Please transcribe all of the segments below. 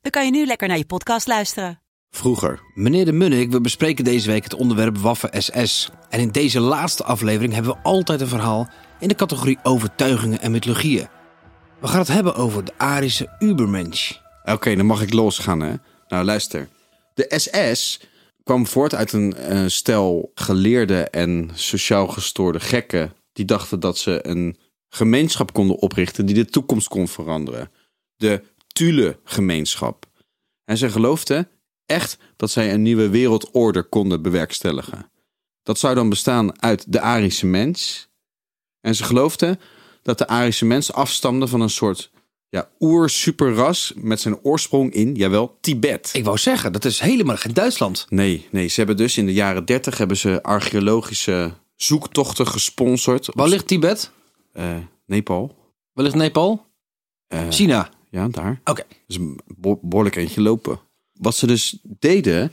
dan kan je nu lekker naar je podcast luisteren. Vroeger. Meneer de Munnik, we bespreken deze week het onderwerp Waffen SS. En in deze laatste aflevering hebben we altijd een verhaal in de categorie overtuigingen en mythologieën. We gaan het hebben over de Arische Ubermensch. Oké, dan mag ik losgaan, hè? Nou, luister. De SS kwam voort uit een eh, stel geleerde en sociaal gestoorde gekken... die dachten dat ze een gemeenschap konden oprichten die de toekomst kon veranderen. De Thule-gemeenschap. En ze geloofden echt dat zij een nieuwe wereldorde konden bewerkstelligen. Dat zou dan bestaan uit de Arische mens. En ze geloofden dat de Arische mens afstamde van een soort ja, oer-superras met zijn oorsprong in, jawel, Tibet. Ik wou zeggen, dat is helemaal geen Duitsland. Nee, nee, ze hebben dus in de jaren 30 hebben ze archeologische zoektochten gesponsord. Waar ligt Tibet? Eh, Nepal. Waar ligt Nepal? Eh, China. Ja, daar. Oké. Dus een beho- behoorlijk eentje lopen. Wat ze dus deden,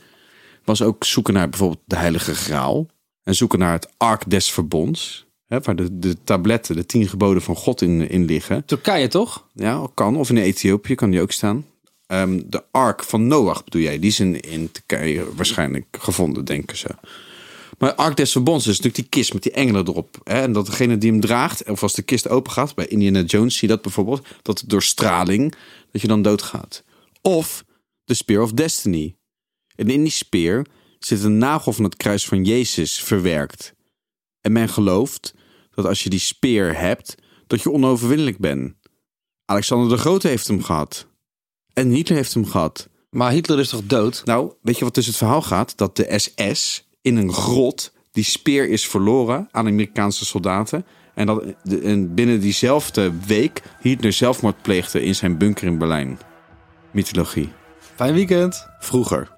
was ook zoeken naar bijvoorbeeld de Heilige Graal. En zoeken naar het Ark des Verbonds. Hè, waar de, de tabletten, de tien geboden van God in, in liggen. Turkije toch? Ja, kan. Of in Ethiopië kan die ook staan. Ehm, de Ark van Noach bedoel jij? Die is in, in Turkije waarschijnlijk gevonden, denken ze. Maar Ark des Verbonds is natuurlijk die kist met die engelen erop. Hè? En dat degene die hem draagt, of als de kist open gaat, bij Indiana Jones zie je dat bijvoorbeeld, dat door straling, dat je dan doodgaat. Of de Spear of Destiny. En in die speer zit een nagel van het kruis van Jezus verwerkt. En men gelooft dat als je die speer hebt, dat je onoverwinnelijk bent. Alexander de Grote heeft hem gehad. En Hitler heeft hem gehad. Maar Hitler is toch dood? Nou, weet je wat dus het verhaal gaat? Dat de SS in een grot die speer is verloren aan Amerikaanse soldaten. En dat de- en binnen diezelfde week Hitler zelfmoord pleegde in zijn bunker in Berlijn. Mythologie. Fijn weekend. Vroeger.